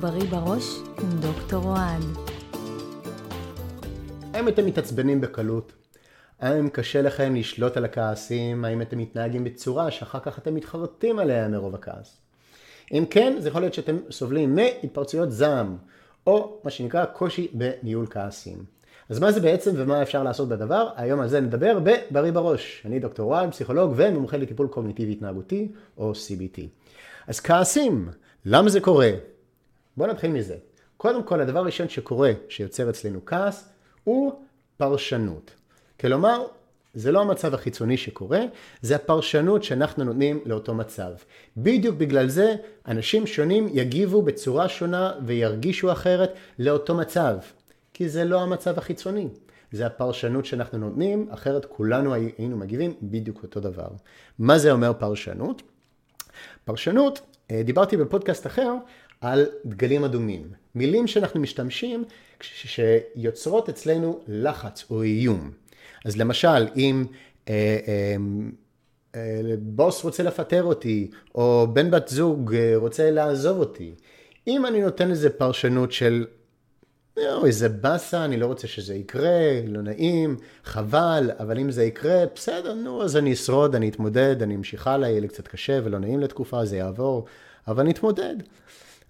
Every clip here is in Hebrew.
בריא בראש עם דוקטור אוהד. האם אתם מתעצבנים בקלות? האם קשה לכם לשלוט על הכעסים? האם אתם מתנהגים בצורה שאחר כך אתם מתחרטים עליה מרוב הכעס? אם כן, זה יכול להיות שאתם סובלים מהתפרצויות זעם, או מה שנקרא קושי בניהול כעסים. אז מה זה בעצם ומה אפשר לעשות בדבר? היום על זה נדבר בבריא בראש. אני דוקטור וואל, פסיכולוג ומומחה לטיפול קוגניטיבי התנהגותי, או CBT. אז כעסים, למה זה קורה? בואו נתחיל מזה. קודם כל, הדבר הראשון שקורה, שיוצר אצלנו כעס, הוא פרשנות. כלומר, זה לא המצב החיצוני שקורה, זה הפרשנות שאנחנו נותנים לאותו מצב. בדיוק בגלל זה, אנשים שונים יגיבו בצורה שונה וירגישו אחרת לאותו מצב. כי זה לא המצב החיצוני. זה הפרשנות שאנחנו נותנים, אחרת כולנו היינו מגיבים בדיוק אותו דבר. מה זה אומר פרשנות? פרשנות, דיברתי בפודקאסט אחר על דגלים אדומים. מילים שאנחנו משתמשים שיוצרות אצלנו לחץ או איום. אז למשל, אם אה, אה, אה, בוס רוצה לפטר אותי, או בן בת זוג אה, רוצה לעזוב אותי, אם אני נותן לזה פרשנות של או, איזה באסה, אני לא רוצה שזה יקרה, לא נעים, חבל, אבל אם זה יקרה, בסדר, נו, אז אני אשרוד, אני אתמודד, אני אמשיך הלאה, יהיה לי קצת קשה ולא נעים לתקופה, זה יעבור, אבל אני אתמודד.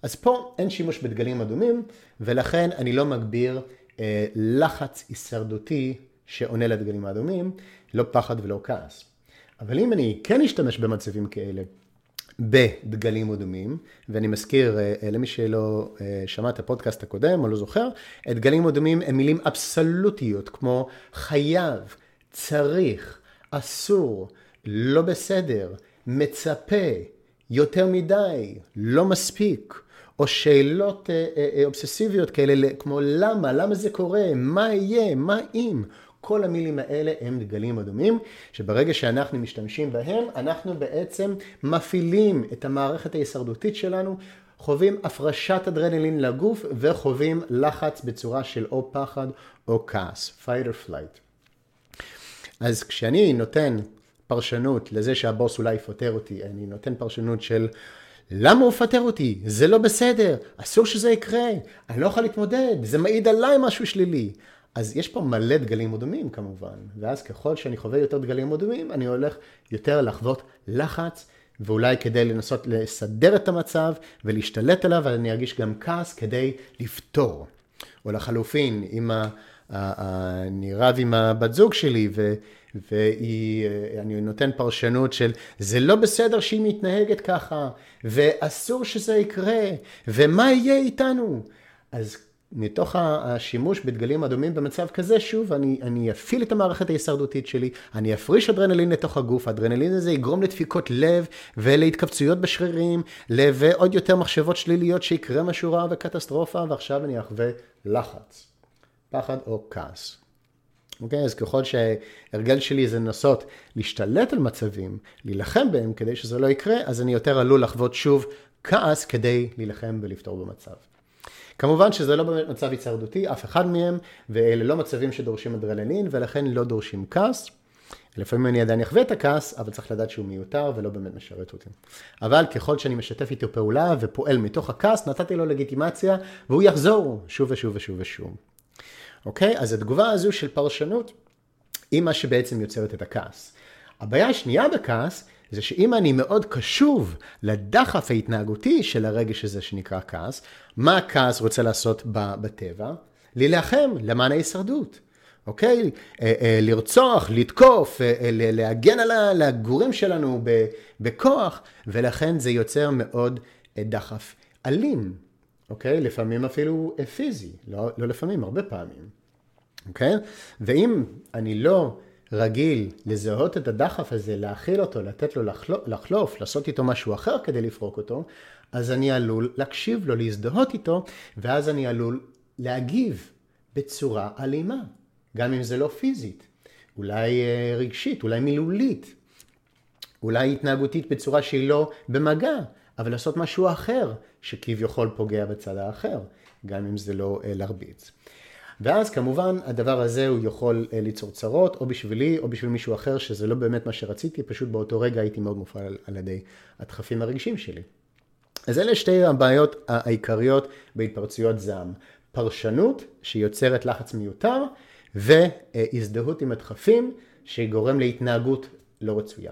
אז פה אין שימוש בדגלים אדומים, ולכן אני לא מגביר אה, לחץ הישרדותי שעונה לדגלים האדומים, לא פחד ולא כעס. אבל אם אני כן אשתמש במצבים כאלה, בדגלים אדומים, ואני מזכיר אה, אה, למי שלא אה, שמע את הפודקאסט הקודם או לא זוכר, דגלים אדומים הם מילים אבסולוטיות כמו חייב, צריך, אסור, לא בסדר, מצפה, יותר מדי, לא מספיק, או שאלות אובססיביות כאלה כמו למה, למה זה קורה, מה יהיה, מה אם, כל המילים האלה הם דגלים אדומים, שברגע שאנחנו משתמשים בהם, אנחנו בעצם מפעילים את המערכת ההישרדותית שלנו, חווים הפרשת אדרנלין לגוף וחווים לחץ בצורה של או פחד או כעס, fight or flight. אז כשאני נותן פרשנות לזה שהבוס אולי יפטר אותי, אני נותן פרשנות של למה הוא מפטר אותי? זה לא בסדר, אסור שזה יקרה, אני לא יכול להתמודד, זה מעיד עליי משהו שלילי. אז יש פה מלא דגלים אדומים כמובן, ואז ככל שאני חווה יותר דגלים אדומים, אני הולך יותר לחוות לחץ, ואולי כדי לנסות לסדר את המצב ולהשתלט עליו, אני ארגיש גם כעס כדי לפתור. או לחלופין, אם אני רב עם הבת זוג שלי, ו... ואני נותן פרשנות של זה לא בסדר שהיא מתנהגת ככה, ואסור שזה יקרה, ומה יהיה איתנו? אז מתוך השימוש בדגלים אדומים במצב כזה, שוב, אני, אני אפעיל את המערכת ההישרדותית שלי, אני אפריש אדרנלין לתוך הגוף, האדרנלין הזה יגרום לדפיקות לב ולהתכווצויות בשרירים, ועוד יותר מחשבות שליליות שיקרה משהו רע וקטסטרופה, ועכשיו אני אחווה לחץ, פחד או כעס. אוקיי? אז ככל שהרגל שלי זה לנסות להשתלט על מצבים, להילחם בהם כדי שזה לא יקרה, אז אני יותר עלול לחוות שוב כעס כדי להילחם ולפתור במצב. כמובן שזה לא באמת מצב היצרדותי, אף אחד מהם, ואלה לא מצבים שדורשים אדרנלין, ולכן לא דורשים כעס. לפעמים אני עדיין אחווה את הכעס, אבל צריך לדעת שהוא מיותר ולא באמת משרת אותי. אבל ככל שאני משתף איתו פעולה ופועל מתוך הכעס, נתתי לו לגיטימציה, והוא יחזור שוב ושוב ושוב ושוב. אוקיי? אז התגובה הזו של פרשנות היא מה שבעצם יוצרת את הכעס. הבעיה השנייה בכעס זה שאם אני מאוד קשוב לדחף ההתנהגותי של הרגש הזה שנקרא כעס, מה הכעס רוצה לעשות בטבע? להילחם למען ההישרדות. אוקיי? אה, אה, לרצוח, לתקוף, אה, להגן על הגורים שלנו בכוח, ולכן זה יוצר מאוד דחף אלים, אוקיי? לפעמים אפילו פיזי, לא, לא לפעמים, הרבה פעמים, אוקיי? ואם אני לא רגיל לזהות את הדחף הזה, להכיל אותו, לתת לו לחלוף, לחלוף, לעשות איתו משהו אחר כדי לפרוק אותו, אז אני עלול להקשיב לו, להזדהות איתו, ואז אני עלול להגיב בצורה אלימה, גם אם זה לא פיזית, אולי אה, רגשית, אולי מילולית, אולי התנהגותית בצורה שהיא לא במגע, אבל לעשות משהו אחר שכביכול פוגע בצד האחר, גם אם זה לא אה, להרביץ. ואז כמובן הדבר הזה הוא יכול אה, ליצור צרות, או בשבילי או בשביל מישהו אחר, שזה לא באמת מה שרציתי, פשוט באותו רגע הייתי מאוד מופעל על, על ידי הדחפים הרגשיים שלי. אז אלה שתי הבעיות העיקריות בהתפרצויות זעם. פרשנות שיוצרת לחץ מיותר והזדהות עם הדחפים שגורם להתנהגות לא רצויה.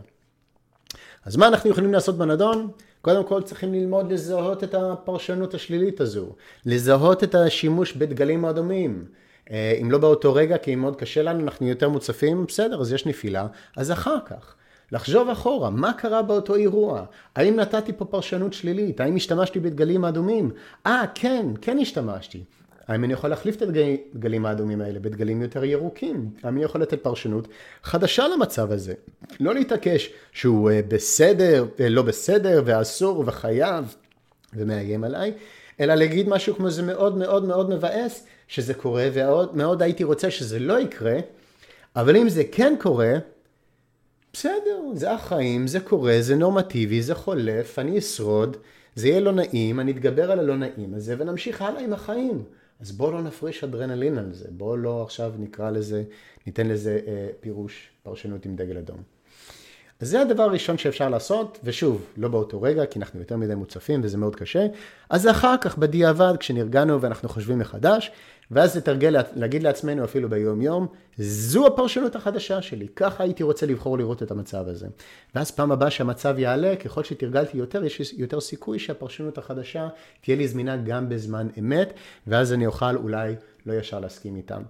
אז מה אנחנו יכולים לעשות בנדון? קודם כל צריכים ללמוד לזהות את הפרשנות השלילית הזו, לזהות את השימוש בדגלים האדומים. אה, אם לא באותו רגע, כי אם מאוד קשה לנו, אנחנו יותר מוצפים, בסדר, אז יש נפילה, אז אחר כך. לחשוב אחורה, מה קרה באותו אירוע? האם נתתי פה פרשנות שלילית? האם השתמשתי בדגלים האדומים? אה, כן, כן השתמשתי. האם אני יכול להחליף את הדגלים האדומים האלה בדגלים יותר ירוקים? האם אני יכול לתת פרשנות חדשה למצב הזה? לא להתעקש שהוא אה, בסדר, אה, לא בסדר, ואסור, וחייב, ומאיים עליי, אלא להגיד משהו כמו זה מאוד מאוד מאוד מבאס שזה קורה, ומאוד הייתי רוצה שזה לא יקרה, אבל אם זה כן קורה, בסדר, זה החיים, זה קורה, זה נורמטיבי, זה חולף, אני אשרוד, זה יהיה לא נעים, אני אתגבר על הלא נעים הזה ונמשיך הלאה עם החיים. אז בואו לא נפריש אדרנלין על זה, בואו לא עכשיו נקרא לזה, ניתן לזה אה, פירוש, פרשנות עם דגל אדום. אז זה הדבר הראשון שאפשר לעשות, ושוב, לא באותו רגע, כי אנחנו יותר מדי מוצפים וזה מאוד קשה, אז אחר כך בדיעבד, כשנרגענו ואנחנו חושבים מחדש, ואז לתרגל, להגיד לעצמנו אפילו ביום יום, זו הפרשנות החדשה שלי, ככה הייתי רוצה לבחור לראות את המצב הזה. ואז פעם הבאה שהמצב יעלה, ככל שתרגלתי יותר, יש יותר סיכוי שהפרשנות החדשה תהיה לי זמינה גם בזמן אמת, ואז אני אוכל אולי לא ישר להסכים איתם.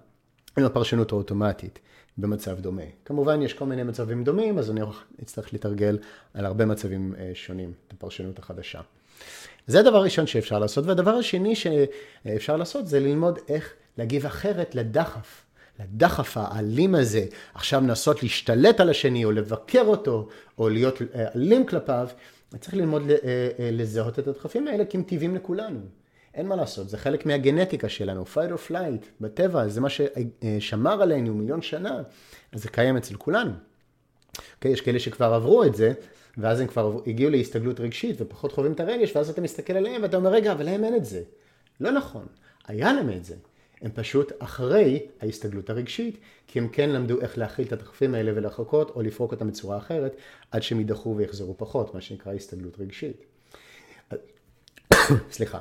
עם הפרשנות האוטומטית במצב דומה. כמובן יש כל מיני מצבים דומים, אז אני אצטרך לתרגל על הרבה מצבים אה, שונים את הפרשנות החדשה. זה הדבר הראשון שאפשר לעשות, והדבר השני שאפשר לעשות זה ללמוד איך להגיב אחרת לדחף. לדחף האלים הזה, עכשיו לנסות להשתלט על השני, או לבקר אותו, או להיות אה, אלים כלפיו, צריך ללמוד אה, לזהות את הדחפים האלה, כי הם טבעים לכולנו. אין מה לעשות, זה חלק מהגנטיקה שלנו, fight or flight, בטבע, זה מה ששמר עלינו מיליון שנה, אז זה קיים אצל כולנו. Okay, אוקיי, יש כאלה שכבר עברו את זה, ואז הם כבר הגיעו להסתגלות רגשית ופחות חווים את הרגש, ואז אתה מסתכל עליהם ואתה אומר, רגע, אבל להם אין את זה. לא נכון, היה להם את זה. הם פשוט אחרי ההסתגלות הרגשית, כי הם כן למדו איך להכיל את הדחפים האלה ולחכות, או לפרוק אותם בצורה אחרת, עד שהם יידחו ויחזרו פחות, מה שנקרא הסתגלות רגשית. סליחה.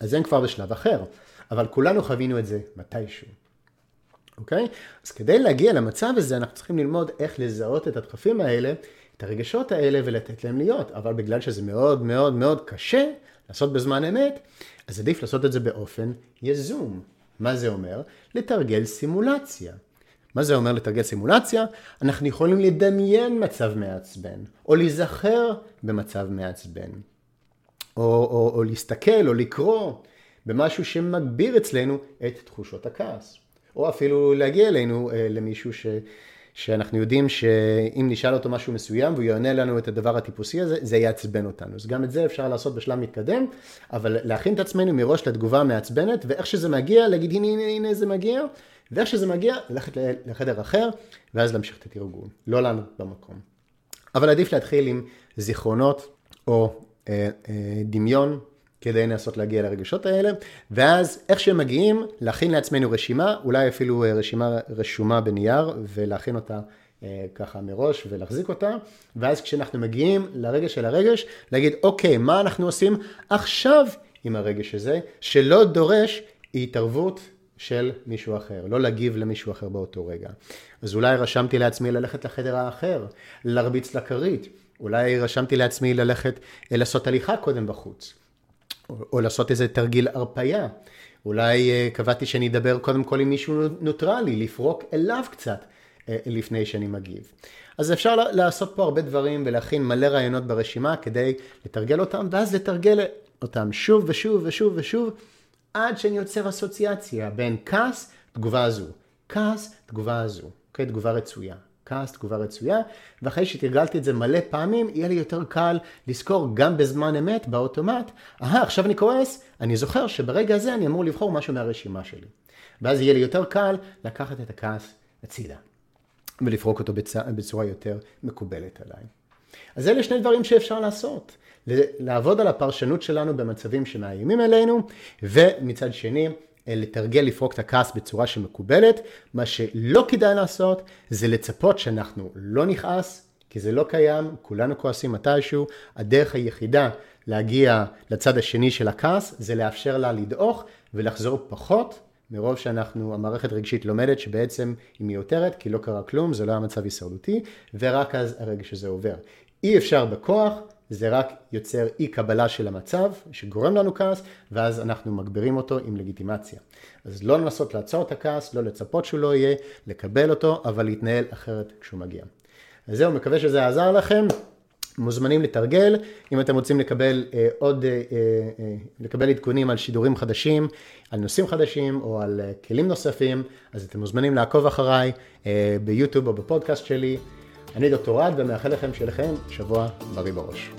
אז הם כבר בשלב אחר, אבל כולנו חווינו את זה מתישהו. אוקיי? אז כדי להגיע למצב הזה, אנחנו צריכים ללמוד איך לזהות את הדחפים האלה, את הרגשות האלה ולתת להם להיות, אבל בגלל שזה מאוד מאוד מאוד קשה לעשות בזמן אמת, אז עדיף לעשות את זה באופן יזום. מה זה אומר? לתרגל סימולציה. מה זה אומר לתרגל סימולציה? אנחנו יכולים לדמיין מצב מעצבן, או להיזכר במצב מעצבן, או, או, או להסתכל או לקרוא במשהו שמגביר אצלנו את תחושות הכעס. או אפילו להגיע אלינו אה, למישהו ש, שאנחנו יודעים שאם נשאל אותו משהו מסוים והוא יענה לנו את הדבר הטיפוסי הזה, זה יעצבן אותנו. אז גם את זה אפשר לעשות בשלב מתקדם, אבל להכין את עצמנו מראש לתגובה המעצבנת, ואיך שזה מגיע, להגיד הנה הנה הנה זה מגיע, ואיך שזה מגיע, ללכת לחדר אחר, ואז להמשיך את התרגול, לא לנו במקום. אבל עדיף להתחיל עם זיכרונות או דמיון כדי לנסות להגיע לרגשות האלה, ואז איך שהם מגיעים, להכין לעצמנו רשימה, אולי אפילו אה, רשימה רשומה בנייר, ולהכין אותה אה, ככה מראש ולהחזיק אותה, ואז כשאנחנו מגיעים לרגש של הרגש, להגיד, אוקיי, מה אנחנו עושים עכשיו עם הרגש הזה, שלא דורש התערבות של מישהו אחר, לא להגיב למישהו אחר באותו רגע. אז אולי רשמתי לעצמי ללכת לחדר האחר, להרביץ לכרית, אולי רשמתי לעצמי ללכת לעשות הליכה קודם בחוץ. או, או לעשות איזה תרגיל הרפייה. אולי uh, קבעתי שאני אדבר קודם כל עם מישהו נוטרלי, לפרוק אליו קצת uh, לפני שאני מגיב. אז אפשר לעשות פה הרבה דברים ולהכין מלא רעיונות ברשימה כדי לתרגל אותם, ואז לתרגל אותם שוב ושוב ושוב ושוב, עד שאני יוצר אסוציאציה בין כעס, תגובה הזו, כעס, תגובה הזו, אוקיי? תגובה רצויה. כעס, תגובה רצויה, ואחרי שתרגלתי את זה מלא פעמים, יהיה לי יותר קל לזכור גם בזמן אמת, באוטומט, אהה, עכשיו אני כועס, אני זוכר שברגע הזה אני אמור לבחור משהו מהרשימה שלי. ואז יהיה לי יותר קל לקחת את הכעס הצידה, ולפרוק אותו בצ... בצורה יותר מקובלת עליי. אז אלה שני דברים שאפשר לעשות. לעבוד על הפרשנות שלנו במצבים שמאיימים עלינו, ומצד שני, לתרגל לפרוק את הכעס בצורה שמקובלת. מה שלא כדאי לעשות זה לצפות שאנחנו לא נכעס, כי זה לא קיים, כולנו כועסים מתישהו. הדרך היחידה להגיע לצד השני של הכעס, זה לאפשר לה לדעוך ולחזור פחות מרוב שאנחנו, המערכת רגשית לומדת שבעצם היא מיותרת, כי לא קרה כלום, זה לא היה מצב הישרדותי, ורק אז הרגש הזה עובר. אי אפשר בכוח, זה רק יוצר אי קבלה של המצב, שגורם לנו כעס, ואז אנחנו מגבירים אותו עם לגיטימציה. אז לא לנסות לעצור את הכעס, לא לצפות שהוא לא יהיה, לקבל אותו, אבל להתנהל אחרת כשהוא מגיע. אז זהו, מקווה שזה עזר לכם. מוזמנים לתרגל, אם אתם רוצים לקבל אה, עוד, אה, אה, לקבל עדכונים על שידורים חדשים, על נושאים חדשים או על אה, כלים נוספים, אז אתם מוזמנים לעקוב אחריי אה, ביוטיוב או בפודקאסט שלי. אני דוקטור רד ומאחל לכם שיהיה לכם שבוע בריא בראש.